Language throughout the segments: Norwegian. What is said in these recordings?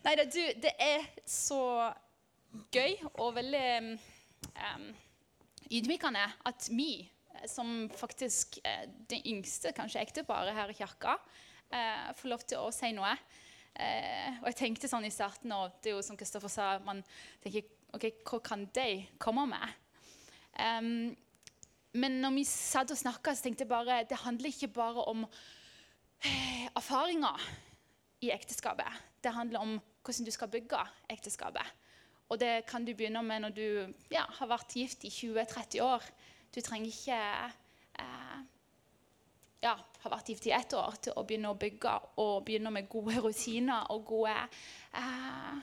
Nei da, du, det er så gøy og veldig um, ydmykende at vi, som faktisk er det yngste kanskje ekteparet her i kirka, uh, får lov til å si noe. Uh, og jeg tenkte sånn i starten, og det er jo som Kristoffer sa, man tenker ok, hva kan de komme med? Um, men når vi satt og snakka, tenkte jeg bare det handler ikke bare om uh, erfaringer i ekteskapet. Det handler om hvordan du skal bygge ekteskapet. Og det kan du begynne med når du ja, har vært gift i 20-30 år. Du trenger ikke eh, ja, ha vært gift i ett år til å begynne å bygge og begynne med gode rutiner og gode eh,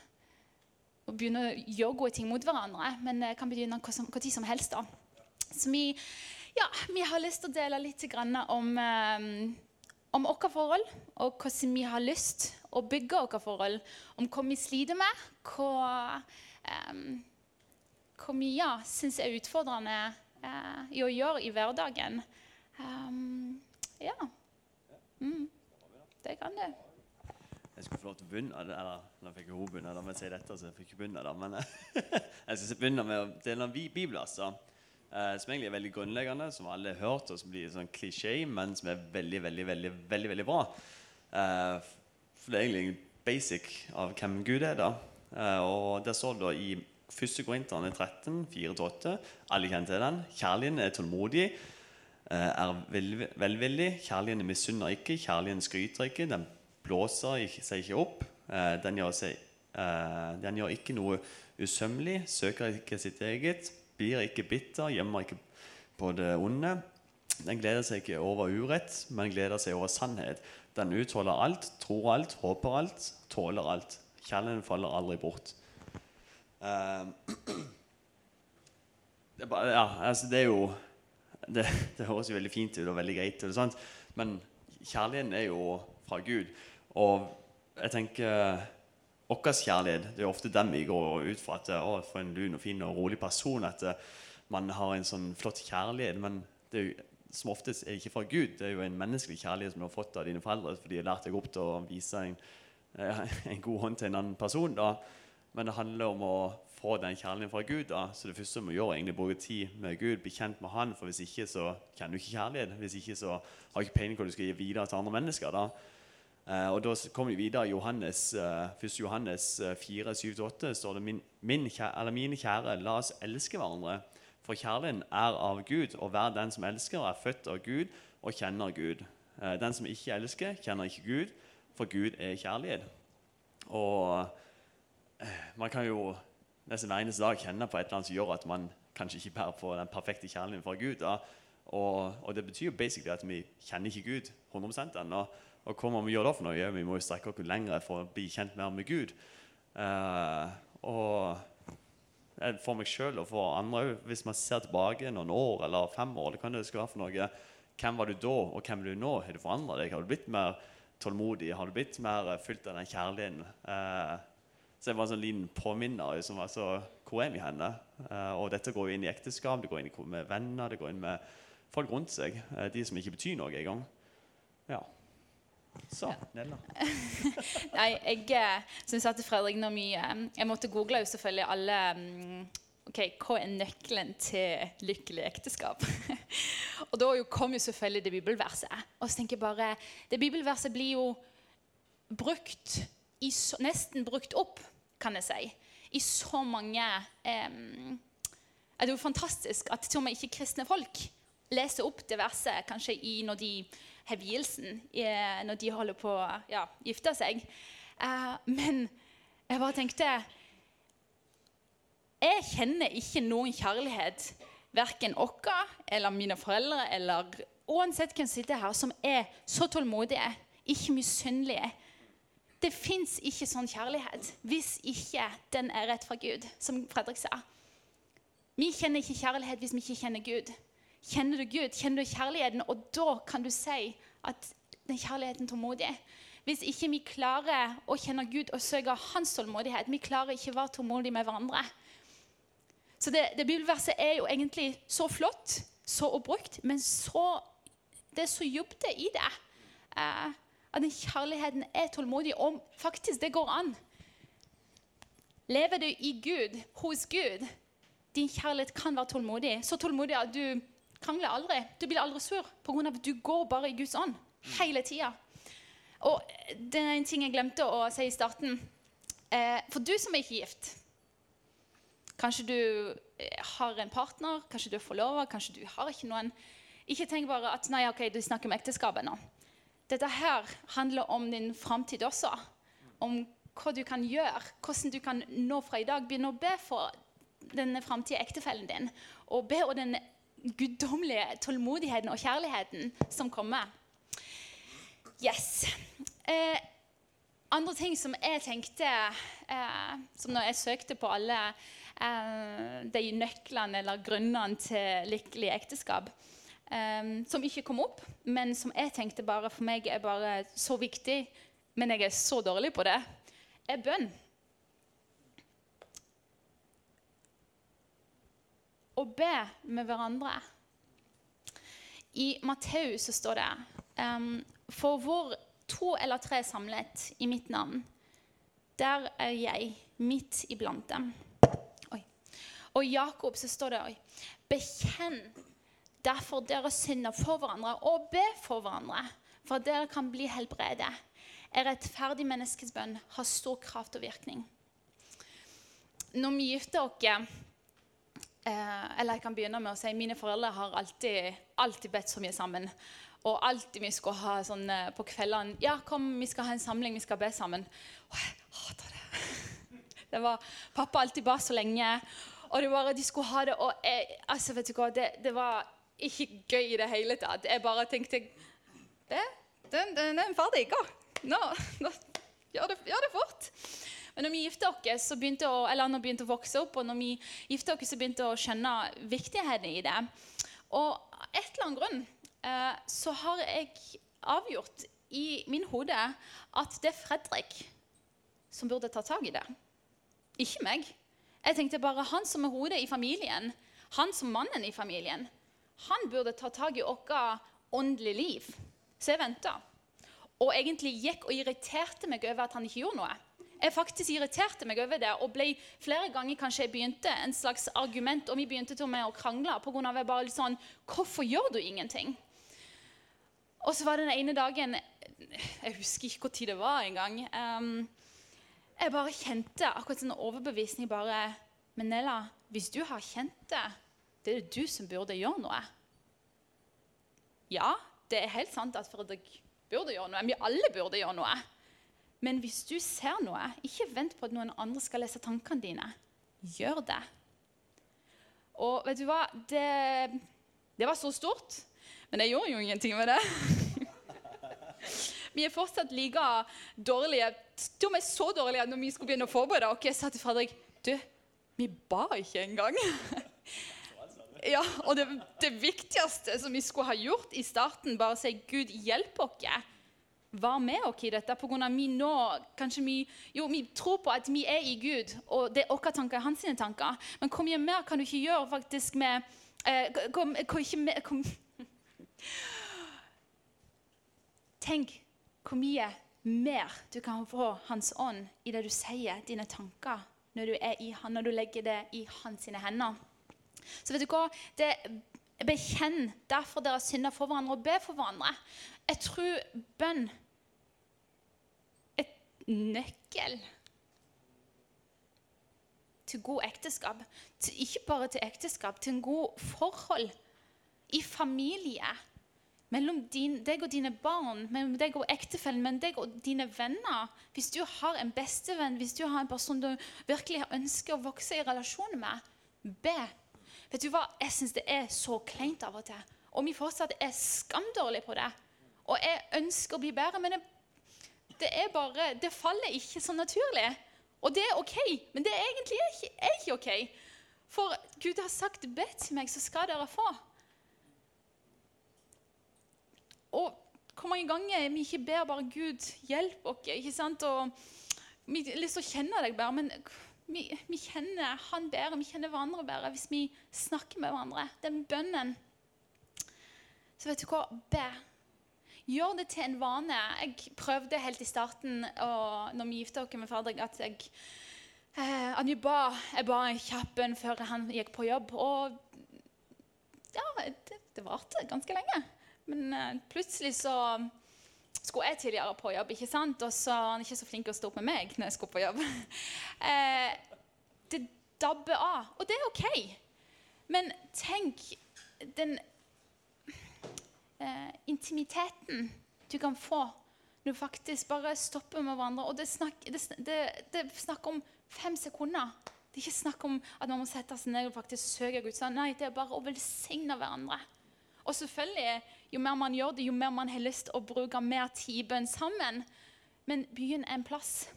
og begynne å gjøre gode ting mot hverandre. Men det kan begynne når som helst. da. Så vi, ja, vi, har lyst til å dele litt om, eh, om vårt forhold, og hvordan vi har lyst å bygge vårt forhold. Om hva vi sliter med, hva um, hvor mye ja, syns er utfordrende uh, i å gjøre i hverdagen. Um, ja. Mm. Det kan du. Jeg skulle få lov til å begynne eller nå fikk hun begynne da, med å si dette, så jeg fikk ikke begynne da, men jeg skal begynne med å dele en bibel. uh, som egentlig er veldig grunnleggende, som alle har hørt, og som blir sånn klisjé, men som er veldig, veldig, veldig, veldig, veldig bra. Uh, for det er egentlig basic av hvem Gud er. da. Eh, og Der står det i 1. Korinterne 13, 4-8. Alle kjenner til den. Kjærligheten er tålmodig, eh, er vel, velvillig. Kjærligheten misunner ikke, kjærligheten skryter ikke. Den blåser seg ikke opp. Eh, den gjør, seg, den gjør ikke noe usømmelig, søker ikke sitt eget, blir ikke bitter, gjemmer ikke på det onde. Den gleder seg ikke over urett, men gleder seg over sannhet. Den utholder alt, tror alt, håper alt, tåler alt. Kjærligheten faller aldri bort. Uh, det, er bare, ja, altså det er jo det, det, høres jo veldig fint ut og veldig greit ut, sant? men kjærligheten er jo fra Gud. Og jeg tenker vår kjærlighet det er ofte dem vi går ut fra. at å, For en lun og fin og rolig person. At uh, man har en sånn flott kjærlighet. Men det er jo, som oftest er det ikke fra Gud. Det er jo en menneskelig kjærlighet som du har fått av dine foreldre For de har lært deg opp til å vise en Eh, en god hånd til en annen person. da. Men det handler om å få den kjærligheten fra Gud. da. Så det første du må gjøre, er å bruke tid med Gud, bli kjent med Han. For hvis ikke så kjenner du ikke kjærlighet. Hvis ikke så har du ikke peiling på hva du skal gi videre til andre mennesker. da. Uh, og da kommer vi videre i Johannes, uh, 1. Johannes 4, 7-8 står det min, min kjære, mine kjære, la oss elske hverandre. For kjærligheten er av Gud, og hver den som elsker, er født av Gud og kjenner Gud. Den som ikke elsker, kjenner ikke Gud, for Gud er kjærlighet. Og eh, man kan jo nesten hver eneste dag kjenne på et eller annet som gjør at man kanskje ikke bærer på den perfekte kjærligheten fra Gud. Og, og, det betyr basically at vi kjenner ikke Gud 100 ennå. Hva må vi gjøre da for noe? Vi må jo strekke oss lenger for å bli kjent mer med Gud. Uh, og for meg sjøl og for andre hvis man ser tilbake noen år eller fem år, det kan det skal være for noe, hvem var du da, og hvem er du nå? Har du forandra deg? Har du blitt mer tålmodig? Har du blitt mer fylt av den kjærligheten? Uh, så det var en sånn liten påminner som altså, så Hvor er vi henne? Uh, og dette går jo inn i ekteskap, det går inn med venner, det går inn med folk rundt seg. Eh, de som ikke betyr noe engang. Ja. Så, Nella. Nei, jeg syns at Fredrik når vi, eh, Jeg måtte google jo selvfølgelig alle mm, ok, Hva er nøkkelen til lykkelig ekteskap? og da kom jo selvfølgelig det bibelverset. Og så tenker jeg bare, Det bibelverset blir jo brukt i, nesten brukt opp, kan jeg si, i så mange um, Det er jo fantastisk at til og med ikke-kristne folk leser opp det verset kanskje i, når de har når de holder på å ja, gifte seg. Uh, men jeg bare tenkte jeg kjenner ikke noen kjærlighet, verken dere, eller mine foreldre eller uansett hvem som sitter her, som er så tålmodige, ikke misunnelige. Det fins ikke sånn kjærlighet hvis ikke den er rett fra Gud, som Fredrik sa. Vi kjenner ikke kjærlighet hvis vi ikke kjenner Gud. Kjenner du Gud, kjenner du kjærligheten, og da kan du si at den kjærligheten tålmodig. Hvis ikke vi klarer å kjenne Gud og søke hans tålmodighet, vi klarer ikke å være tålmodige med hverandre, så det, det bibelverset er jo egentlig så flott, så oppbrukt, men så, det er så dybde i det. Eh, at den kjærligheten er tålmodig. Og faktisk, det går an. Lever du i Gud, hos Gud, din kjærlighet kan være tålmodig. Så tålmodig at du krangler aldri. Du blir aldri sur pga. at du går bare i Guds ånd hele tida. Og det er en ting jeg glemte å si i starten. Eh, for du som er ikke gift Kanskje du eh, har en partner, kanskje du er forlova, kanskje du har ikke noen. Ikke tenk bare at nei, ok, du snakker om ekteskapet nå. Dette her handler om din framtid også. Om hva du kan gjøre, hvordan du kan nå fra i dag begynne å be for denne framtidige ektefellen din. Og be om den guddommelige tålmodigheten og kjærligheten som kommer. Yes. Eh, andre ting som jeg tenkte eh, Som når jeg søkte på alle eh, de nøklene eller grunnene til lykkelig ekteskap eh, Som ikke kom opp, men som jeg tenkte bare for meg er bare så viktig, men jeg er så dårlig på det, er bønn. Å be med hverandre. I Matteus står det For hvor to eller tre samlet i mitt navn, der er jeg midt iblant dem. Oi. Og i Jakob så står det oi, Bekjenn derfor deres synder for hverandre, og be for hverandre, for at dere kan bli helbredet. Et rettferdig menneskes bønn har stor kraft og virkning. Når vi gifter oss eh, Eller jeg kan begynne med å si mine foreldre har alltid, alltid bedt så mye sammen. Og alltid vi skulle ha sånn eh, på kveldene Ja, kom, vi skal ha en samling, vi skal be sammen. Åh, jeg hater det. Det var, Pappa alltid ba så lenge, og det var, de skulle ha det. Og jeg, altså, vet du hva, det, det, var ikke gøy i det hele tatt. Jeg bare tenkte det, Den, den er ferdig. Gå. Nå, nå gjør, det, gjør det fort. Men når vi gifta oss, så begynte å, eller når begynte å vokse opp, og når vi gifta oss, så begynte å skjønne viktigheten i det. Og av et eller annet grunn Eh, så har jeg avgjort i min hode at det er Fredrik som burde ta tak i det. Ikke meg. Jeg tenkte bare han som er hodet i familien, han som mannen i familien, han burde ta tak i vårt åndelige liv. Så jeg venta. Og egentlig gikk og irriterte meg over at han ikke gjorde noe. Jeg faktisk irriterte meg over det og ble flere ganger kanskje jeg begynte en slags argument, og vi begynte til og med å krangle pga. jeg bare litt sånn Hvorfor gjør du ingenting? Og så var det den ene dagen Jeg husker ikke hvor tid det var engang. Um, jeg bare kjente akkurat en overbevisning bare Men Nella, hvis du har kjent det, det er det du som burde gjøre noe. Ja, det er helt sant at Fredrik burde gjøre noe. Vi alle burde gjøre noe. Men hvis du ser noe, ikke vent på at noen andre skal lese tankene dine. Gjør det. Og vet du hva? Det, det var så stort. Men jeg gjorde jo ingenting med det. vi er fortsatt like dårlige. De er så dårlige når vi skulle begynne å forberede oss, sa til Fredrik Du, vi ba ikke engang. ja, og det, det, viktigste som vi skulle ha gjort i starten, bare å si Gud, hjelp oss. Vær med oss i dette. På grunn av vi nå, kanskje vi, jo, vi tror på at vi er i Gud, og det er våre tanker hans tanker. Men hvor mye mer kan du ikke gjøre faktisk med eh, hvor, hvor, ikke hvor, Tenk hvor mye mer du kan få Hans ånd i det du sier, dine tanker, når du er i når du legger det i hans hender. Så vet du hva? Det Bekjenn derfor dere synder for hverandre, og be for hverandre. Jeg tror bønn nøkkel til god ekteskap. Til, ikke bare til ekteskap, til en god forhold i familie. Mellom din, deg og dine barn, mellom deg og ektefellen, mellom deg og dine venner. Hvis du har en bestevenn, hvis du har en person du virkelig ønsker å vokse i relasjon med, be. Vet du hva? Jeg syns det er så kleint av og til. Og vi fortsatt er skamdårlige på det. Og jeg ønsker å bli bedre, men det, det, er bare, det faller ikke så naturlig. Og det er OK, men det er egentlig ikke, er ikke OK. For Gud har sagt 'be til meg, så skal dere få'. Og hvor mange ganger vi ikke ber bare Gud, hjelp oss. ikke sant? Og Vi har lyst til å kjenne deg bedre, men vi, vi, kjenner han bedre, vi kjenner hverandre bedre hvis vi snakker med hverandre. Den bønnen. Så vet du hva? Be. Gjør det til en vane. Jeg prøvde helt i starten og når vi gifta oss med Fredrik, at jeg Eh, han jo ba, jeg ba en kjapp en før han gikk på jobb. Og ja, det, det varte ganske lenge. Men eh, plutselig så skulle jeg tidligere på jobb, ikke sant? og så er han ikke så flink til å stå opp med meg når jeg skulle på jobb. Eh, det dabber av, og det er OK. Men tenk den eh, intimiteten du kan få når du faktisk bare stopper med hverandre. Og det er snakk, om fem sekunder. Det er ikke snakk om at man må sette seg ned og faktisk søke Gud. Nei, det er bare å velsigne hverandre. Og selvfølgelig, jo mer man gjør det, jo mer man har lyst til å bruke mer tid bønn sammen. Men byen er en plass.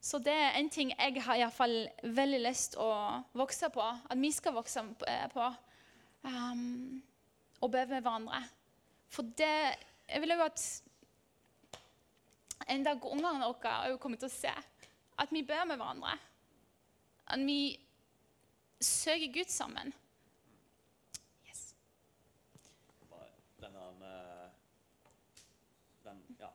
Så det er en ting jeg har i fall veldig lyst å vokse på. At vi skal vokse på. Um, og be med hverandre. For det Jeg vil jo at en dag ungene våre òg kommer til å se at vi ber med hverandre. At vi søker Gud sammen. Yes. Den, eh, den, ja.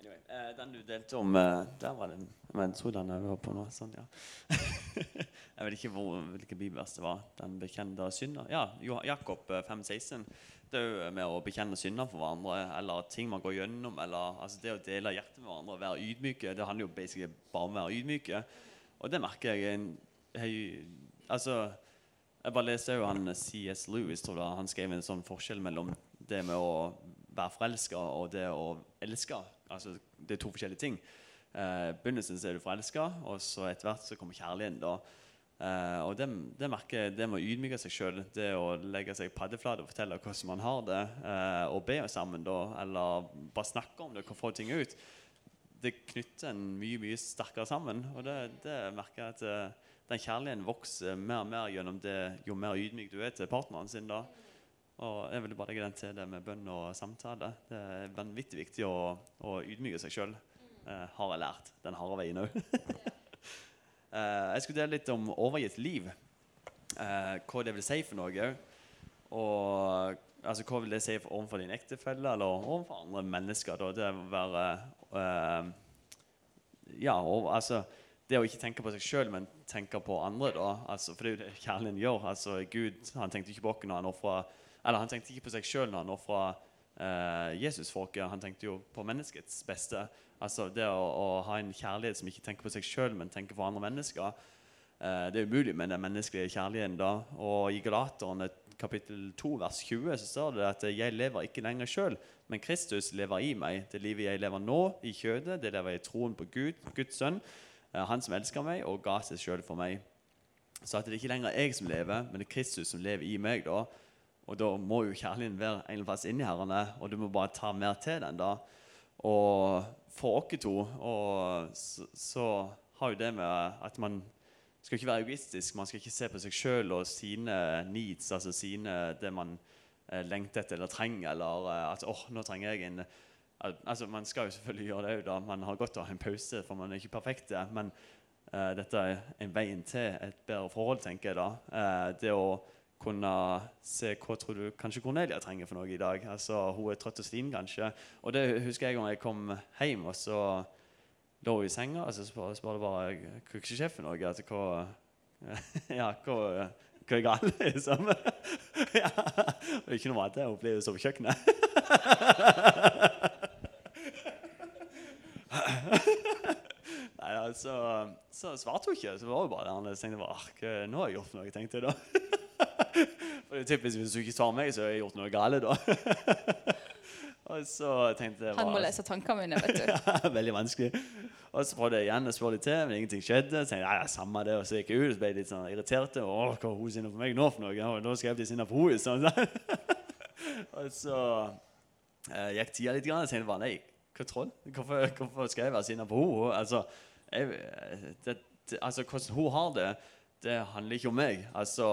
anyway, eh, den du delte om eh, Der var den. Men jeg tror den jeg var på nå. Sånn, ja. jeg vet ikke hvor, hvilken bibelvers det var. Den bekjente synder. Ja, Jakob 5,16 det er jo med å bekjenne synder for hverandre, eller ting man går gjennom, eller altså det å dele hjertet med hverandre, være ydmyke. Det handler jo basically bare om å være ydmyke. Og det merker jeg. jeg altså, jeg bare leste jo han CS Lewis tror jeg, han skrev en sånn forskjell mellom det med å være forelska og det å elske. Altså, det er to forskjellige ting. Eh, begynnelsen så er du forelska, og så etter hvert så kommer kjærligheten. da Uh, og det, det, merker det med å ydmyke seg sjøl, det å legge seg paddeflat og fortelle hvordan man har det, uh, og be sammen, da, eller bare snakke om det, og få ting ut, det knytter en mye mye sterkere sammen. Og det, det merker jeg at uh, den kjærligheten vokser mer og mer gjennom det jo mer ydmyk du er til partneren sin. da. Og jeg vil bare legge den til det med bønn og samtale. Det er vanvittig viktig å, å ydmyke seg sjøl, har jeg lært den harde veien òg. Uh, jeg skulle dele litt om overgitt liv. Uh, hva det vil si for noe. Og altså, hva vil det si for, overfor din ektefelle eller overfor andre mennesker? Da? Det å være uh, Ja, og, altså det å ikke tenke på seg sjøl, men tenke på andre. da, altså, For det er jo det kjærligheten gjør. altså Gud han tenkte ikke på oss når han offra Eller han tenkte ikke på seg sjøl når han ofra uh, Jesusfolket. Han tenkte jo på menneskets beste. Altså Det å, å, ha en kjærlighet som ikke tenker på seg sjøl, men tenker på andre mennesker. Eh, det er umulig med den menneskelige kjærligheten. da. Og I Galaterne kapittel 2 vers 20 så står det at 'jeg lever ikke lenger sjøl, men Kristus lever i meg'. Det livet jeg lever nå i kjødet, det lever jeg i troen på Gud, Guds sønn, eh, han som elsker meg og ga seg sjøl for meg. Så at det er ikke lenger jeg som lever, men det er Kristus som lever i meg. da. Og da må jo kjærligheten være en plass inni herrene, og du må bare ta mer til den. da. Og for oss to og så, så, har jo det med at man skal ikke være egoistisk. Man skal ikke se på seg sjøl og sine needs, altså sine, det man eh, lengter etter eller trenger. Eller eh, at åh, nå trenger jeg en altså Man skal jo selvfølgelig gjøre det òg. Man har godt av en pause, for man er ikke perfekt. Men eh, dette er en veien til et bedre forhold, tenker jeg da. Eh, det å kunne se hva tror du kanskje Cornelia trenger for noe i dag. Altså, Hun er trøtt og slim, kanskje. Og det husker jeg da jeg kom hjem, og så lå hun i senga, og så spør, spør det bare køkkensjefen noe. Altså, hva, ja, hva, hva er galt, liksom? ja. Det er ikke noe mat, hun blir jo så på kjøkkenet. Nei, altså, så svarte hun ikke. Så var hun bare der. Jeg tenkte bare, nå har jeg gjort noe, tenkte jeg da. For det er typisk Hvis du ikke svarer meg, så har jeg gjort noe galt. da. og så tenkte jeg bare, Han må lese tankene mine, vet du. ja, veldig vanskelig. Og så prøvde jeg igjen å spørre litt til, men ingenting skjedde. Så tenkte jeg, ja, samme det, og så gikk jeg ut og ble litt sånn irritert. Åh, hva er hun sinna på meg nå for noe? Og nå skal jeg bli sinna på henne. Sånn. og så eh, gikk tida litt, grann, og tenkte bare nei, hva troll? Hvorfor, hvorfor skal jeg være sinna på henne? Altså, jeg, det, det, altså, hvordan hun har det, det handler ikke om meg. Altså,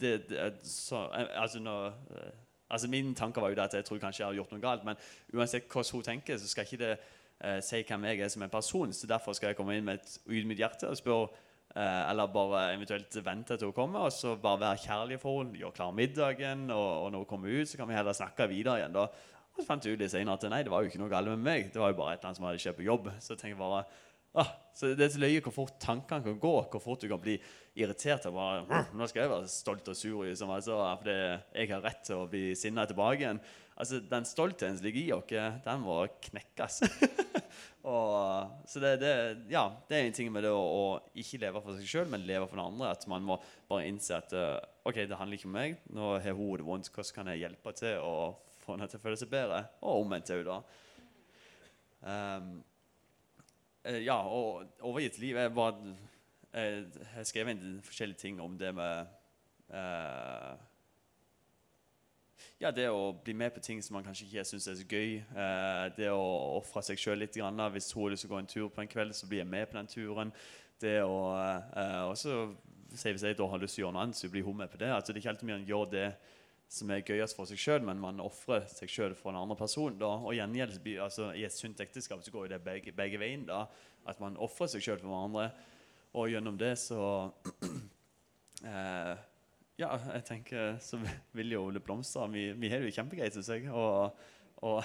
det, det, så, altså, når, eh, altså Min tanke var jo at jeg tror kanskje jeg har gjort noe galt. Men uansett hvordan hun tenker, så skal ikke det eh, si hvem jeg er som en person. Så derfor skal jeg komme inn med et ydmykt hjerte og spørre eh, eller bare eventuelt vente til hun kommer, og så bare være kjærlig for henne, gjøre klar middagen, og, og, når hun kommer ut, så kan vi heller snakke videre igjen. da. Og så fant jeg ut litt senere at nei, det var jo ikke noe galt med meg. Det var jo bare et eller annet som hadde skjedd på jobb. Så jeg tenkte bare ah, så Det er løye hvor fort tankene kan gå, hvor fort du kan bli irritert. og bare, «Hm, Nå skal jeg være stolt og sur liksom, altså, fordi jeg har rett til å bli sinna tilbake igjen. Altså, Den stoltheten som ligger i oss, den må knekkes. og, så det, det, ja, det er en ting med det å, å ikke leve for seg sjøl, men leve for den andre. At man må bare innse at eh, ok, det handler ikke om meg. Nå har hun det vondt. Hvordan kan jeg hjelpe til å få henne til å føle seg bedre? Og omvendt òg, da. Um, ja, og overgitt liv er bare Jeg har skrevet en forskjellige ting om det med uh, ja, det å bli med på ting som man kanskje ikke syns er så gøy. Eh, det å ofre seg sjøl litt. Grann. Hvis hun har lyst til å gå en tur på en kveld, så blir jeg med på den turen. Det å, eh, også, Hvis jeg da har lyst til å gjøre noe annet, så blir hun med på det. Altså, det er ikke alltid man gjør det som er gøyest for seg sjøl, men man ofrer seg sjøl for en annen person. Da. Og gjengjeld, altså, I et sunt ekteskap så går det begge, begge veien. da, At man ofrer seg sjøl for hverandre. Og gjennom det så eh, ja, jeg tenker så vil jo det blomstre. Vi, vi har det jo kjempegreit, syns jeg. Og, og,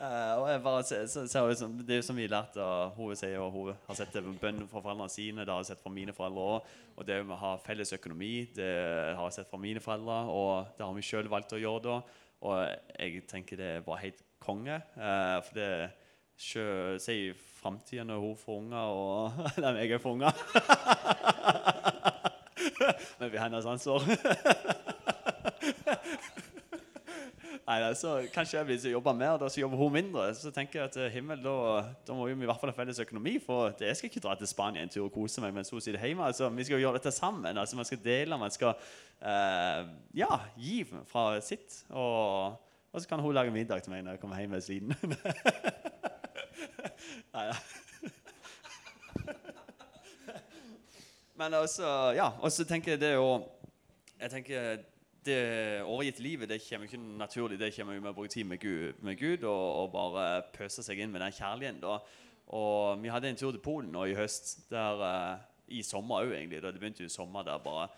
eh, og jeg bare ser, ser, ser som, Det er jo som vi lærte av hun sier, og hun har sett det bønn fra foreldrene sine. Det har jeg sett fra mine foreldre òg. Og det med å ha felles økonomi det har jeg sett fra mine foreldre, og det har vi sjøl valgt å gjøre da. Og jeg tenker det er bare helt konge. Eh, for det sier i framtida når hun får unger, og Eller jeg får unger. Men vi har hennes ansvar. Nei, altså, Kanskje jeg vil jobbe mer, da så jobber hun mindre. Så tenker jeg at eh, himmel, da, da må vi i hvert fall ha felles økonomi. For det, jeg skal ikke dra til Spania en tur og kose meg mens hun sitter hjemme. Altså, vi skal jo gjøre dette sammen. altså Man skal dele, man skal uh, ja, gi fra sitt. Og, og, så kan hun lage middag til meg når jeg kommer hjem ved siden. Nei, ja. Men også, ja, og så tenker jeg det jo Jeg tenker det overgitt livet det kommer ikke naturlig. Det kommer med å bruke tid med Gud, med Gud og, og, bare pøse seg inn med den kjærligheten. da. Og Vi hadde en tur til Polen nå i høst. der uh, I sommer òg, egentlig. da Det begynte jo i sommer der bare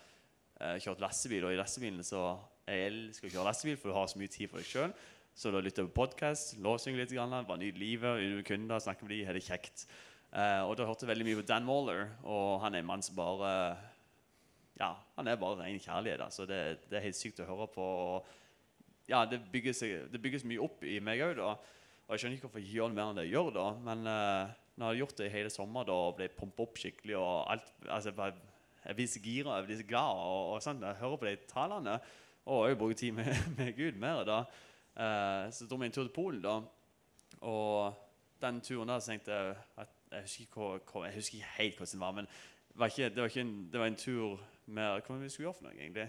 uh, kjørte lastebil. Og i lastebilen så Jeg elsker å kjøre lastebil, for du har så mye tid for deg sjøl. Så da lytta jeg på podkast, lovsynger litt, grann, bare i livet, kunder, snakke med de, har det kjekt. Uh, og da hørte jeg veldig mye på Dan Waller, og han er en mann som bare Ja, han er bare ren kjærlighet. Altså. Det, det, er helt sykt å høre på. Og, ja, det bygges, det bygges, mye opp i meg òg. Og jeg skjønner ikke hvorfor jeg gjør det mer enn det jeg gjør, da. Men uh, når jeg har gjort det i hele sommer da, og ble pumpa opp skikkelig og alt altså, jeg, blir så gira, jeg blir så glad og, og sånn, jeg hører på de talene. Og jeg bruker tid med, med Gud mer. da. Uh, så dro vi en tur til Polen, da. Og den turen der så tenkte jeg at jeg husker, ikke, jeg husker ikke helt hvordan det var, men var, ikke, det, var en, det var, en, tur med Hva vi skulle gjøre for noe, egentlig?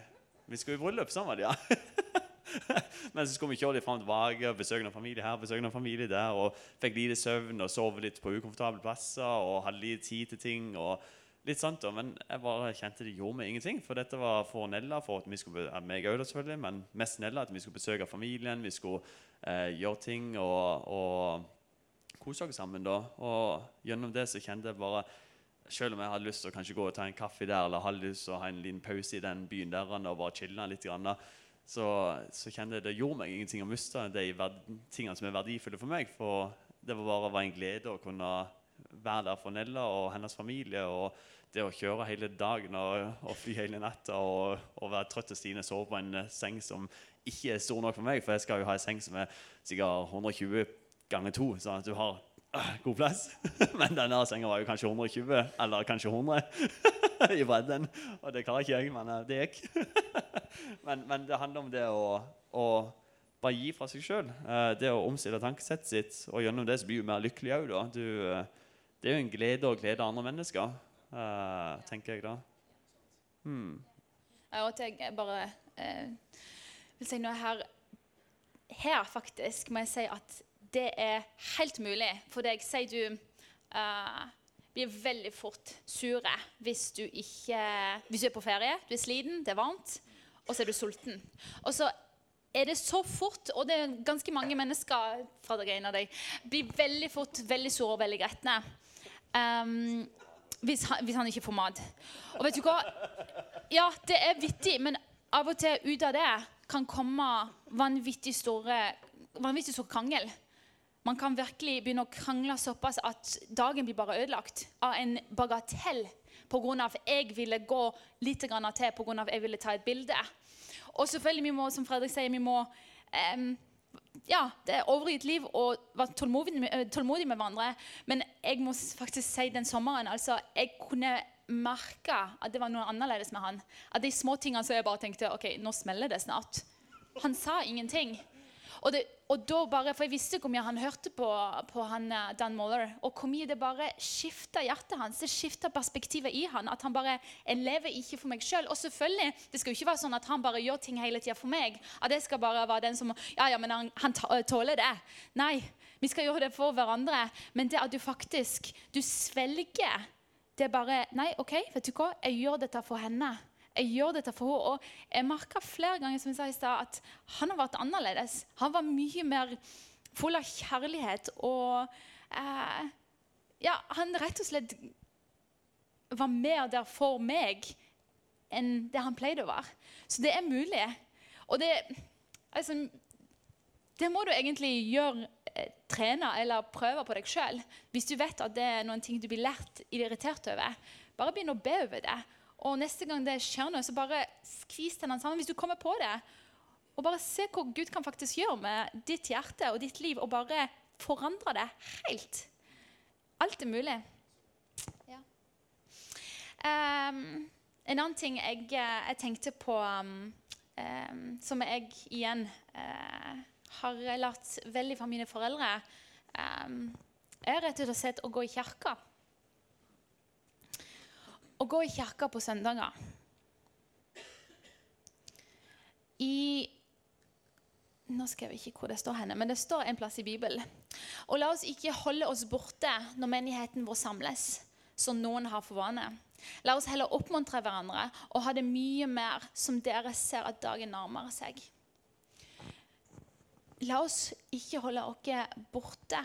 Vi skulle i bryllup, sammen, ja. Men så skulle vi kjøre litt fram og tilbake, besøke noen familie her, besøke noen familie der, og fikk lite søvn og sove litt på ukomfortable plasser og hadde lite tid til ting. og litt sånt da, Men jeg bare kjente det gjorde meg ingenting. For dette var for Nella, for at vi skulle, meg også, selvfølgelig, men mest Nella, at vi skulle besøke familien, vi skulle eh, gjøre ting. og, og kose oss sammen. da. Og gjennom det så kjente jeg bare Selv om jeg hadde lyst til å kanskje gå og ta en kaffe der, eller hadde lyst til å ha en liten pause i den byen der og bare chille litt, så, så kjente jeg det gjorde meg ingenting å miste de tingene som er verdifulle for meg. For det var bare var en glede å kunne være der for Nella og hennes familie. og det å kjøre hele dagen og, og fly hele natta og, og, være trøtt og Stine sove på en seng som ikke er stor nok for meg, for jeg skal jo ha en seng som er sikkert 120 ganger to, sånn at du har god plass. Men denne senga var jo kanskje 120, eller kanskje 100 i bredden. Og det klarer ikke jeg, men uh, det gikk. men, men, det handler om det å, å bare gi fra seg sjøl. Eh, det å omstille tankesettet sitt. Og gjennom det så blir du mer lykkelig òg, da. Du, det er jo en glede å glede andre mennesker, tenker jeg da. Hmm. Ja, og jeg bare vil si noe her Her faktisk må jeg si at det er helt mulig for deg. Si du uh, blir veldig fort sure hvis du, ikke, hvis du er på ferie, du er sliten, det er varmt, og så er du sulten. Og så er det så fort, og det er ganske mange mennesker fra deg, en av deg, blir veldig fort veldig sure og veldig gretne. Um, hvis, han, hvis, han, ikke får mat. Og vet du hva? Ja, det er vittig, men av og til ut av det kan komme vanvittig store vanvittig stor krangel. Man kan virkelig begynne å krangle såpass at dagen blir bare ødelagt av en bagatell pga. at jeg ville gå litt grann til pga. at jeg ville ta et bilde. Og selvfølgelig, vi må, som Fredrik sier, vi må um, ja, det er overgitt liv og være tålmodig, eh, tålmodig med hverandre. Men jeg må faktisk si den sommeren altså, Jeg kunne merke at det var noe annerledes med han. At de små tingene så jeg bare tenkte ok, nå smeller det snart. Han sa ingenting. Og, det, og da bare, For jeg visste ikke hvor mye han hørte på, på han, eh, Dan Moller. Og hvor mye det bare skifta hjertet hans. Det skifta perspektivet i han. At han bare Jeg lever ikke for meg sjøl. Og selvfølgelig, det skal jo ikke være sånn at han bare gjør ting hele tida for meg. At jeg skal bare være den som Ja, ja, men han, han tåler det. Nei. Vi skal gjøre det for hverandre. Men det at du faktisk Du svelger det er bare Nei, OK, vet du hva? Jeg gjør dette for henne. Jeg gjør dette for henne. Og jeg merka flere ganger som jeg sa i sted, at han har vært annerledes. Han var mye mer full av kjærlighet og eh, Ja, han rett og slett var mer der for meg enn det han pleide å være. Så det er mulig. Og det altså, det må du egentlig gjøre, eh, trene eller prøve på deg sjøl. Hvis du vet at det er noen ting du blir lært irritert over, bare begynn å be over det. Og neste gang det skjer noe, så bare skvis tennene sammen hvis du kommer på det. Og bare se hva Gud kan faktisk gjøre med ditt hjerte og ditt liv, og bare forandre det helt. Alt er mulig. Ja. Um, en annen ting jeg, eh, jeg tenkte på, um, um, som jeg igjen uh, har lært veldig fra mine foreldre, ehm, er rett og slett å gå i kirka. Å gå i kirka på søndager. I Nå skal jeg ikke hvor det står henne, men det står en plass i Bibelen. Og la oss ikke holde oss borte når menigheten vår samles, som noen har for vane. La oss heller oppmuntre hverandre og ha det mye mer som dere ser at dagen nærmer seg. La oss ikke holde oss borte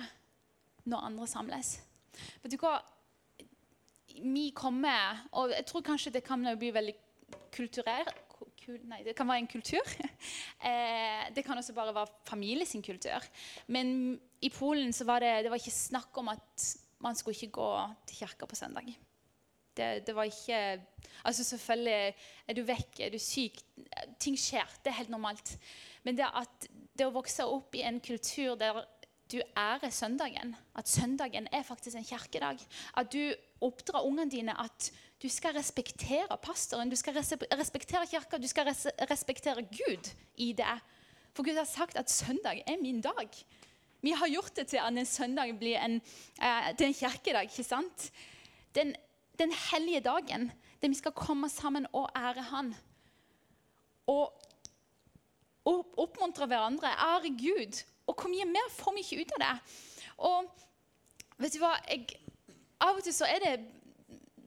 når andre samles. Vet du hva? Vi kommer Og jeg tror kanskje det kan bli veldig kulturert. Kul, nei, det kan være en kultur. Eh, det kan også bare være familie sin kultur. Men i Polen så var det, det var ikke snakk om at man skulle ikke gå til kirka på søndag. Det, det var ikke Altså Selvfølgelig er du vekk, er du syk Ting skjer. Det er helt normalt. Men det at det å vokse opp i en kultur der du ærer søndagen, at søndagen er faktisk en kirkedag, at du oppdrar ungene dine at du skal respektere pastoren, du skal respektere kirka, du skal respektere Gud i det. For Gud har sagt at søndag er min dag. Vi har gjort det til at en søndag blir en, eh, er en kirkedag. ikke sant? Den, den hellige dagen der vi skal komme sammen og ære Han. Og opp, oppmuntre hverandre, ære Gud. Og hvor mye mer får vi ikke ut av det? Og vet du hva? Jeg, av og til så er det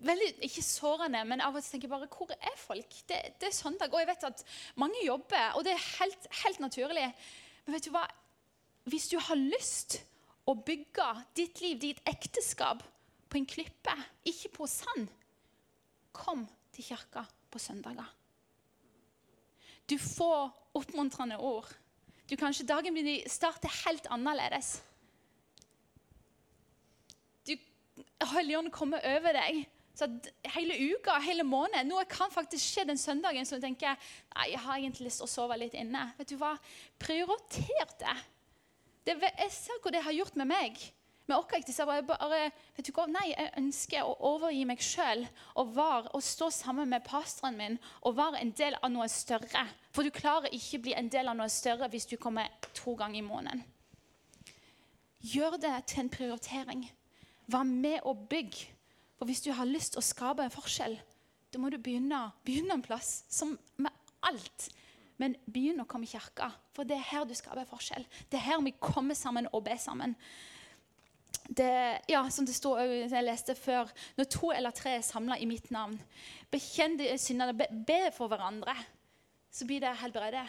veldig, ikke sårende, men av og til tenker jeg bare Hvor er folk? Det, det er søndag, og jeg vet at mange jobber, og det er helt, helt naturlig. Men vet du hva? Hvis du har lyst å bygge ditt liv, ditt ekteskap, på en klippe, ikke på sand, kom til kirka på søndager. Du får oppmuntrende ord. Du Kanskje dagen din starter helt annerledes. Du, Helligånden kommer over deg. Så hele uka, hele måneden Noe kan faktisk skje den søndagen som du tenker nei, jeg har egentlig lyst til å sove litt inne. Vet du hva? Prioriter det. det jeg ser hva det har gjort med meg. Med oss ekteskap. Jeg bare, vet du? Nei, jeg ønsker å overgi meg sjøl og, og stå sammen med pastoren min og være en del av noe større. For du klarer ikke å bli en del av noe større hvis du kommer to ganger i måneden. Gjør det til en prioritering. Vær med og bygg. For hvis du har lyst til å skape en forskjell, da må du begynne, begynne en plass, som med alt. Men begynn å komme i kirka, for det er her du skaper forskjell. Det er her vi kommer sammen og ber sammen. Det, ja, som det også, jeg leste før, når to eller tre er samla i mitt navn, bekjenn de syndene, be for hverandre, så blir det helbredet.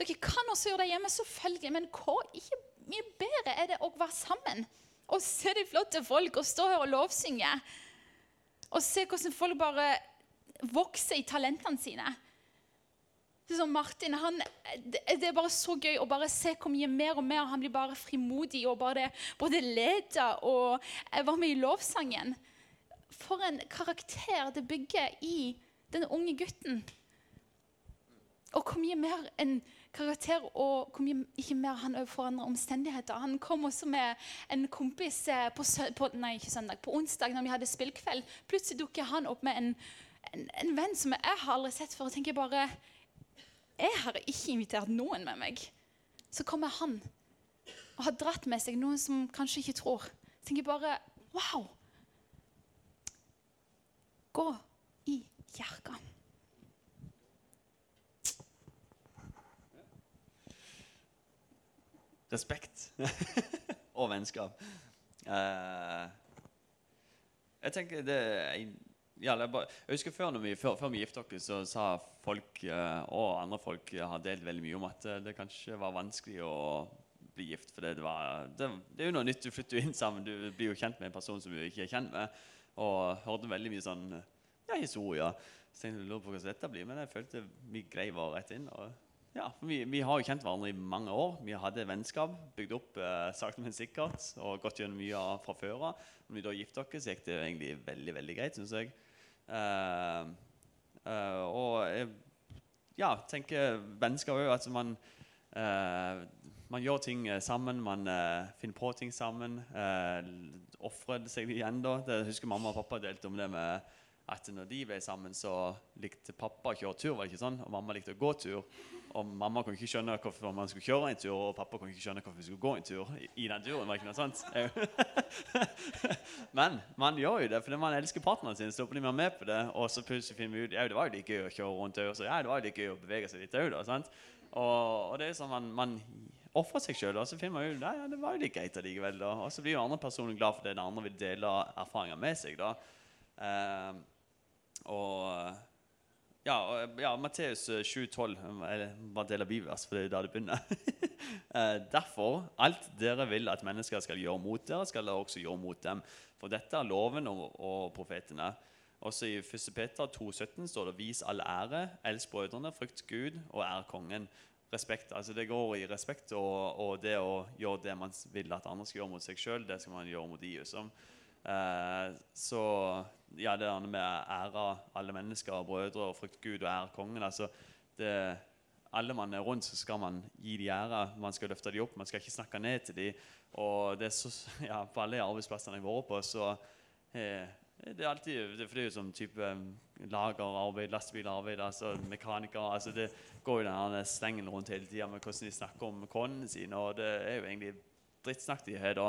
Dere kan også gjøre det hjemme, selvfølgelig, men hvor ikke mye bedre er det å være sammen og se de flotte folk og stå her og lovsynge? Og se hvordan folk bare vokser i talentene sine. Det er som Martin, han, det er bare så gøy å bare se hvor mye mer og mer han blir bare frimodig og bare både leder og jeg var med i lovsangen. For en karakter det bygger i den unge gutten. Og hvor mye mer en karakter og hvor mye ikke mer han forandrer omstendigheter. Han kom også med en kompis eh, på, på, nei, søndag, på onsdag når vi hadde spillkveld. Plutselig dukker han opp med en, en, en venn som jeg har aldri sett før. og tenker bare, Jeg har ikke invitert noen med meg. Så kommer han og har dratt med seg noen som kanskje ikke tror. Jeg tenker bare Wow! Gå i kirka. Respekt og vennskap. Uh, jeg tenker det er ja, bare, Jeg husker før, vi, før, før vi giftet oss, så sa folk eh, og andre folk eh, har delt veldig mye om at eh, det kanskje var vanskelig å bli gift. For det, var, det, det er jo noe nytt. Du flytter jo inn sammen. Du blir jo kjent med en person som du ikke er kjent med. Og hørte veldig mye sånn ja, historier. Så tenkte jeg lurer på hvordan dette blir, men jeg følte vi grei var rett inn. og ja, vi, vi har jo kjent hverandre i mange år. Vi hadde vennskap, bygd opp eh, sakte, men sikkert. Og gått gjennom mye fra før av. Når vi da giftet oss, gikk det egentlig veldig veldig greit, syns jeg. Eh, uh, og jeg ja, tenker vennskap òg. Altså man, uh, man gjør ting sammen, man finner på ting sammen. Uh, Ofrer seg igjen, da. Det, jeg husker mamma og pappa delte om det med at når de ble sammen, så likte pappa å kjøre tur, var det ikke sånn? Og mamma likte å gå tur. Og mamma kunne ikke skjønne hvorfor man skulle kjøre en tur, og pappa kunne ikke skjønne hvorfor vi skulle gå en tur i, i den turen. var ikke noe sånt? Men man gjør jo det fordi man elsker partneren sin. Så blir man med på det, og så plutselig finner vi ut ja, det var jo litt gøy å kjøre rundt òg. Så ja, det var jo litt gøy å bevege seg litt òg, Og, og det er sånn man, man ofrer seg sjøl, og så finner man ut ja, det var jo litt greit allikevel. da. Og så blir jo andre personer glad for det den andre vil dele erfaringer med seg. da. Uh, og ja, ja Matteus 7,12 var bare av bibelvers, for det er da det begynner. Eh, Derfor, alt dere vil at mennesker skal gjøre mot dere, skal dere også gjøre mot dem. For dette er loven og, og profetene. Også i 1. Peter 2,17 står det 'Vis all ære, elsk brødrene, frykt Gud og ær kongen'. Respekt, altså Det går i respekt og, og det å gjøre det man vil at andre skal gjøre mot seg sjøl, det skal man gjøre mot de. Liksom. Eh, så ja, det der med ære alle mennesker, og brødre og frykt Gud og ære kongen altså det, Alle man er rundt, så skal man gi de ære. Man skal løfte de opp, man skal ikke snakke ned til de. Og det er så, ja, på alle arbeidsplassene jeg har vært på, så eh, det er alltid det, For det er jo sånn type um, lagerarbeid, lastebilarbeid, altså mekanikere altså Det går jo den slengen rundt hele tida med hvordan de snakker om konene sine, og det er jo egentlig drittsnakk de har da.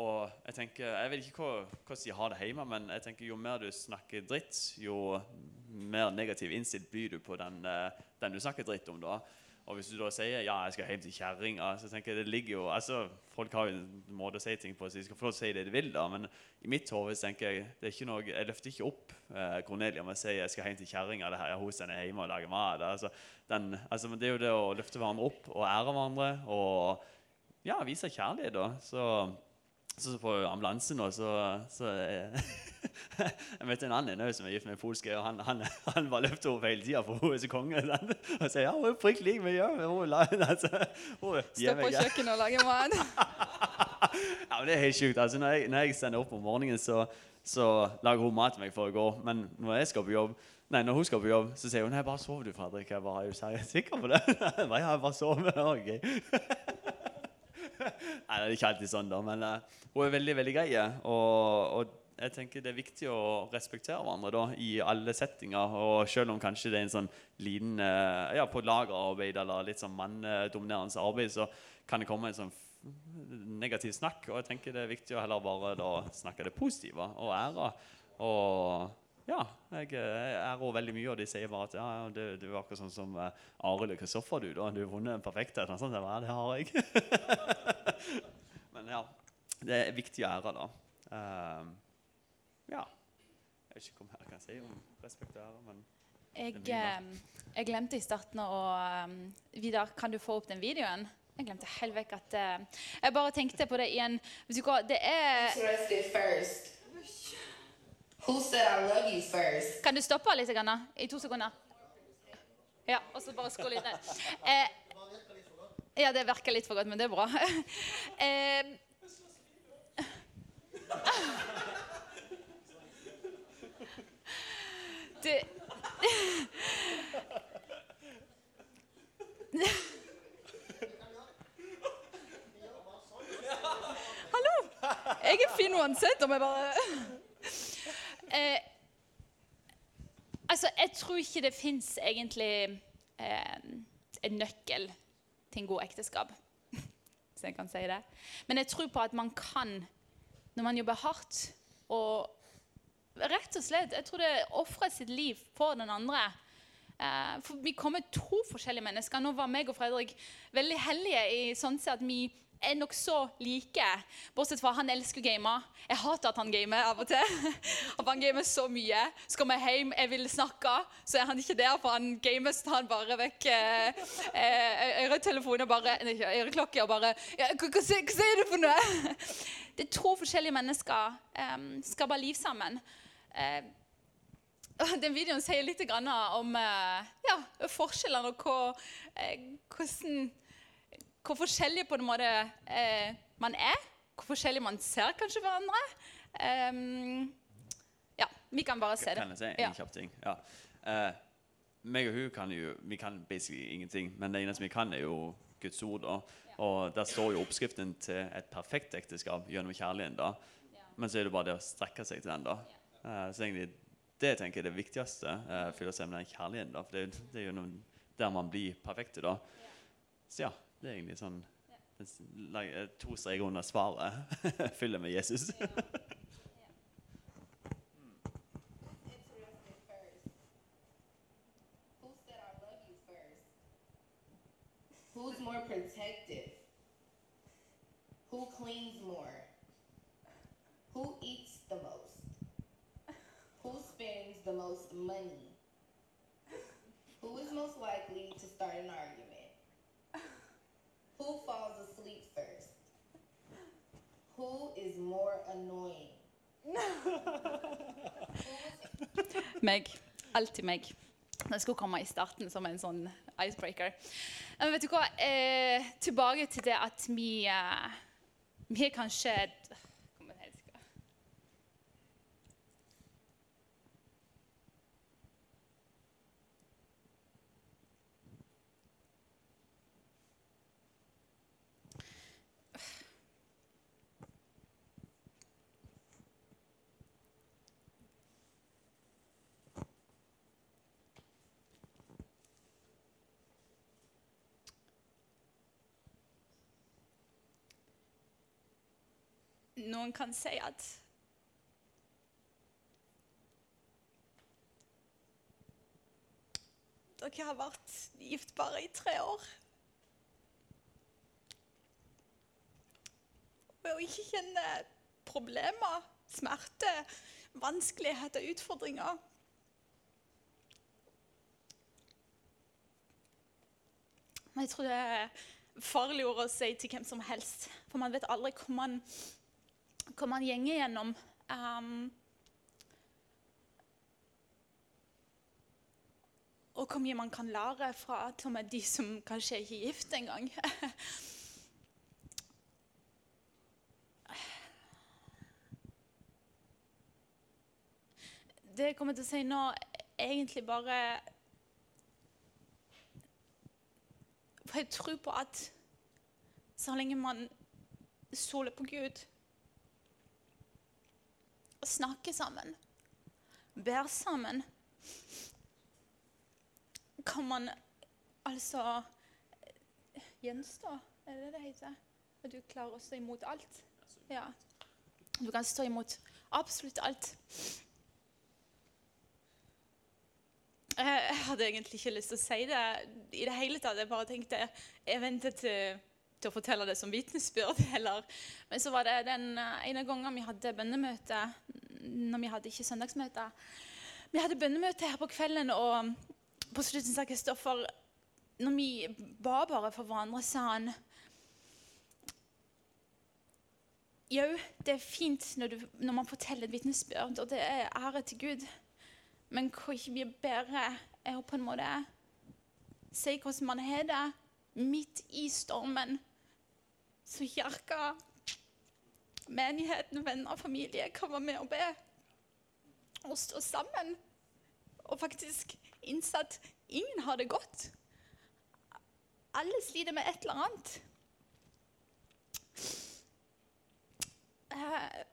Og jeg tenker, jeg vet ikke hvordan de har det hjemme, men jeg tenker jo mer du snakker dritt, jo mer negativ innstilt byr du på den, eh, den du snakker dritt om. da. Og hvis du da sier ja, jeg skal hjem til kjerringa, så tenker jeg det ligger jo altså, Folk har jo en måte å si ting på, så de skal få lov til å si det de vil. da, Men i mitt hode tenker jeg det er ikke noe, jeg løfter ikke opp eh, Cornelia med å si jeg skal hjem til kjerringa. Hun er hjemme og lager mat. Altså, altså, men det er jo det å løfte hverandre opp og ære hverandre og ja, vise kjærlighet. da, så så på ambulansen nå, så, så eh, Jeg møtte en annen som er gift med en polsk, og han, han, han bare løfter henne hele tida, for hun er så konge. sant? Og sier ja, hun er prikk lik meg. Ja, hun, altså, hun Stå på kjøkkenet og lage mat. ja, men Det er helt sjukt. Altså, når, jeg, når jeg sender opp om morgenen, så, så lager hun mat til meg for å gå. Men når jeg skal på jobb, nei, når hun skal på jobb, så sier hun nei, bare sov du, Fredrik. Jeg bare, er du sikker på det? Nei, jeg bare sover. Ok. Nei, det er ikke alltid sånn, da. Men uh, hun er veldig veldig grei. Og, og jeg tenker det er viktig å respektere hverandre da, i alle settinger. Og selv om kanskje det er en sånn liten uh, ja, På lagerarbeid eller litt sånn manndominerende arbeid, så kan det komme en sånn negativ snakk. Og jeg tenker det er viktig å heller bare da snakke det positive og ære. Og ja, jeg jeg ærer veldig mye, og de sier bare at ja, ja, du, du er akkurat sånn som uh, Arild og Kristoffer, du. da, Du har vunnet en perfekt et. Sånn, ja, det har jeg. Men ja, det er viktig å ære, da. Ehm, ja. Jeg vet ikke hva mer jeg kan si om respekt og ære, men Jeg, eh, jeg glemte i starten å um, Vidar, kan du få opp den videoen? Jeg glemte helt vekk at eh, Jeg bare tenkte på det igjen. Det er. Who said I love you first? Kan du stoppe litt grann, i to sekunder? Ja, og så bare skål litt ned. Eh, ja, det virker litt for godt, men det er bra. Eh, du Hallo! Jeg er fin uansett om jeg bare eh, Altså, jeg tror ikke det fins egentlig eh, en nøkkel til en god ekteskap. Hvis jeg kan si det. Men jeg tror på at man kan, når man jobber hardt og Rett og slett. Jeg tror det ofrer sitt liv for den andre. Eh, for Vi kommer to forskjellige mennesker. Nå var meg og Fredrik veldig heldige i sånn at vi er nokså like. Bortsett fra han elsker å game. Jeg hater at han gamer av og til. Han gamer så mye. Så kommer jeg hjem, jeg vil snakke, så er han ikke der. For han gamer, så tar han bare vekk eh, eh, øretelefoner bare, nei, ikke, øreklokker og bare ja, hva, hva, hva sier du for noe? Det er to forskjellige mennesker um, skaper liv sammen. Uh, den videoen sier litt om eh, ja, forskjellene og hva, eh, hvordan, hvor forskjellig på en måte eh, man er. Hvor forskjellig man ser kanskje hverandre. Um, ja, vi kan bare se det. Kan jeg si en kjapp ting? Ja. Uh, meg og hun kan jo Vi kan basically ingenting, men det eneste vi kan, er jo Guds ord. Da. Og der står jo oppskriften til et perfekt ekteskap gjennom kjærligheten. da. Men så er det bare det å strekke seg til den. da. Uh, så egentlig, det tenker jeg er det viktigste. Uh, Fylle seg med den kjærligheten. da. For det, det er jo noen, der man blir perfekte. da. Så ja, det er egentlig sånn det s- lag- eh, To streker under svaret. Fyller med Jesus. interested first. Who said I love you first? Who's more protective? Who cleans more? Who eats the most? Who spends the most money? Who is most likely to start an argument? Who falls asleep first? Who is more annoying? Meg. Alltid meg. Det skulle komme i starten som en sånn icebreaker. Men vet du hva? Eh, tilbake til det at vi eh, Vi er kanskje igjen, jeg skal- Noen kan si at Dere har vært gift bare i tre år. Og ikke kjenne problemer, smerte, vanskeligheter, utfordringer. Men jeg tror det er farlig ord å si til hvem som helst. For man vet aldri hvor man, hvor man gjenger gjennom. Um, og hvor mye man kan lære fra til og med de som kanskje ikke er gift engang. Det jeg kommer til å si nå, er egentlig bare For jeg tror på at så lenge man soler på Gud og snakker sammen, ber sammen, kan man altså gjenstå. Er det det heter? At du klarer å stå imot alt? Ja. Du kan stå imot absolutt alt. Jeg hadde egentlig ikke lyst til å si det i det hele tatt. Jeg bare tenkte jeg ventet til, til å fortelle det som vitnesbyrd. Eller. Men så var det den eh, ene gangen vi hadde bønnemøte når vi hadde ikke søndagsmøte. Vi hadde bønnemøte her på kvelden, og på slutten sa Kristoffer Når vi ba bare for hverandre, sa han Jo, det er fint når, du, når man forteller et vitnesbyrd, og det er ære til Gud. Men hvor ikke mye bedre er å på en måte si hvordan man har det midt i stormen. Så kirka, menigheten, venner og familie være med og be. Og stå sammen. Og faktisk innse at ingen har det godt. Alle sliter med et eller annet. Eh,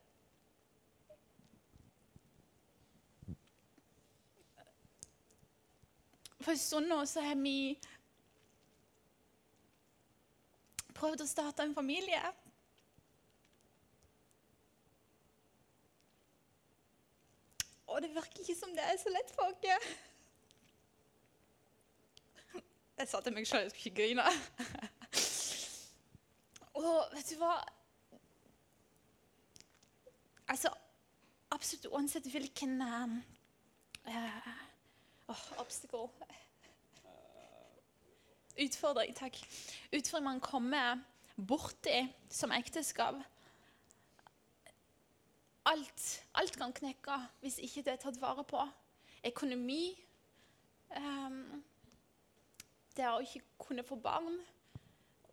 For en stund nå så har vi prøvd å starte en familie. Og det virker ikke som det er så lett for oss. Jeg sa til meg sjøl jeg skulle ikke grine. Og vet du hva? Altså, absolutt uansett hvilken uh, uh, Obstacle Utfordring, takk. Utfordring man kommer borti som ekteskap. Alt, alt kan knekke hvis ikke det er tatt vare på. Økonomi. Um, det å ikke kunne få barn.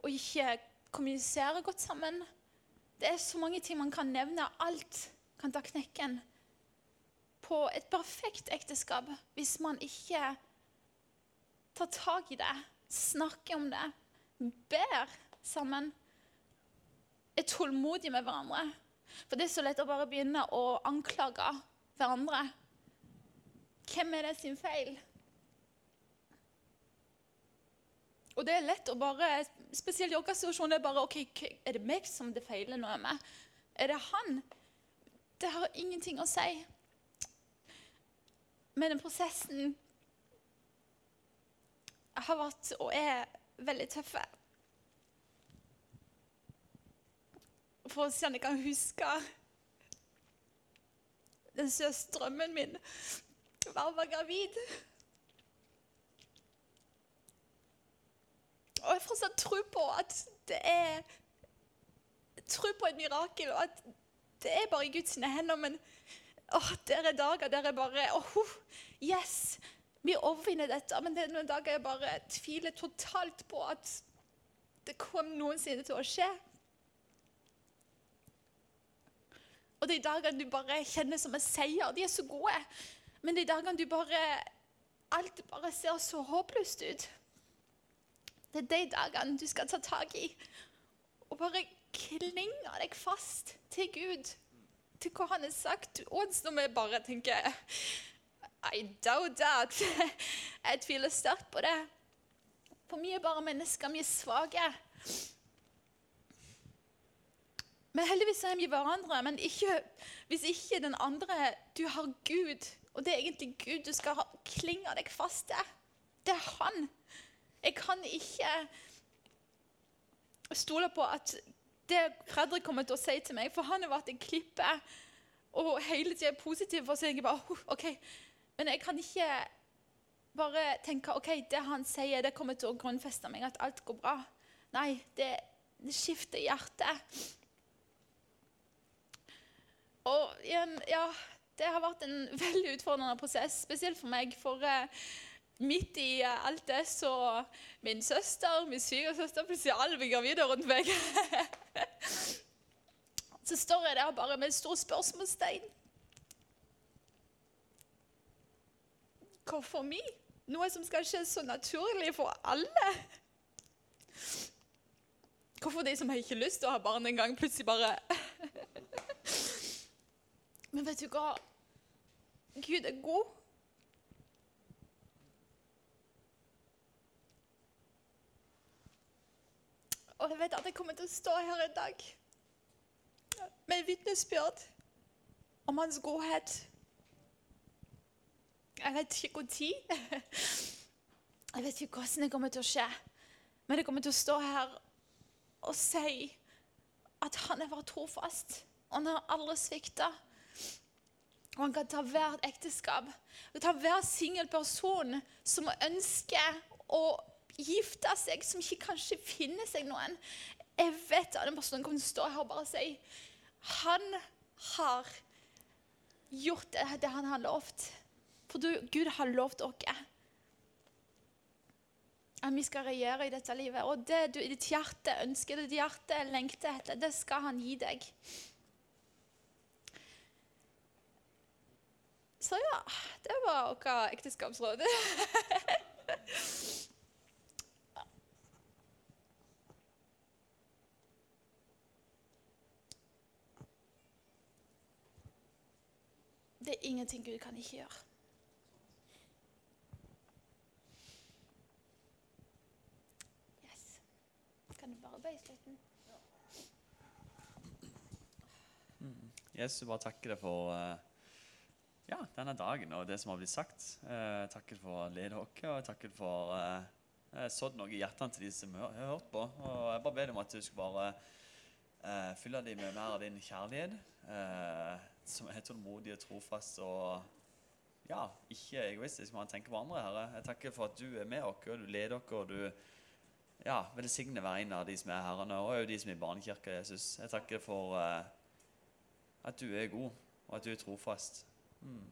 Og ikke kommunisere godt sammen. Det er så mange ting man kan nevne. Alt kan ta knekken på et perfekt ekteskap hvis man ikke tar tak i det, snakker om det, ber sammen, er tålmodige med hverandre. For det er så lett å bare begynne å anklage hverandre. Hvem er det sin feil? Og det er lett å bare, spesielt i vår situasjon, er bare OK, er det meg som det feiler noe med? Er det han? Det har ingenting å si. Men den prosessen har vært og er veldig tøffe. For å se om jeg kan huske den største drømmen min var være gravid. Og jeg fortsatt tro på at det er Tror på et mirakel, og at det er bare i Guds hender. Men åh, der er dager der jeg bare åh, Yes! Vi overvinner dette. Men det er noen dager jeg bare tviler totalt på at det kom noensinne til å skje. Og de dagene du bare kjenner som en seier, de er så gode. Men de dagene du bare Alt bare ser så håpløst ut. Det er de dagene du skal ta tak i. Og bare klinge deg fast til Gud. Til hva han har sagt. Og når vi bare tenker I doubt that. Jeg tviler sterkt på det. For vi er bare mennesker. Vi er svake. Men heldigvis er vi hverandre. Men ikke, hvis ikke den andre Du har Gud, og det er egentlig Gud du skal klinge deg fast til. Det er Han. Jeg kan ikke stole på at det Fredrik kommer til å si til meg, for han har vært en klippe og hele tida positiv. For så jeg bare, ok, Men jeg kan ikke bare tenke ok, det han sier, det kommer til å grunnfeste meg, at alt går bra. Nei, det, det skifter hjertet. Og ja, det har vært en veldig utfordrende prosess, spesielt for meg. For uh, midt i uh, alt det så min søster, min svigersøster, plutselig alle blir gravide rundt meg. så står jeg der bare med et stort spørsmålstegn. Hvorfor meg? Noe som skal skje så naturlig for alle. Hvorfor de som har ikke lyst til å ha barn engang, plutselig bare Men vet du hva? Gud er god. Og jeg vet at jeg kommer til å stå her i dag med vitnesbyrd om hans godhet. Jeg vet ikke når. Jeg vet ikke hvordan det kommer til å skje. Men jeg kommer til å stå her og si at han er vært trofast. Og han har aldri svikta. Og han kan ta hvert ekteskap. Og ta hver singel person som ønsker å gifte seg, som ikke kanskje finner seg noen. Jeg vet at den personen kommer til å stå her og bare si Han har gjort det, han har lovt. For du, Gud har lovt dere at vi skal regjere i dette livet. Og det du i ditt hjerte ønsker, det ditt hjerte lengter etter, det skal han gi deg. Så ja, det var vårt ekteskapsråd. Det er ingenting Gud kan ikke gjøre. Yes. Du bare? Jesus, bare takker deg for eh, ja, denne dagen og det som har blitt sagt. Eh, takker for å lede oss, og takker for eh, eh, sådd noe i hjertene til de som har hørt på. Og jeg bare ber om at du skal bare eh, fylle dem med mer av din kjærlighet, eh, som er tålmodig og trofast og ja, ikke egoistisk, men tenker på andre, Herre. Jeg takker for at du er med oss, og du leder oss, og du ja, velsigne hver en av de som er herrene, og også de som er i barnekirka, Jesus. Jeg takker for eh, at du er god, og at du er trofast. Mm.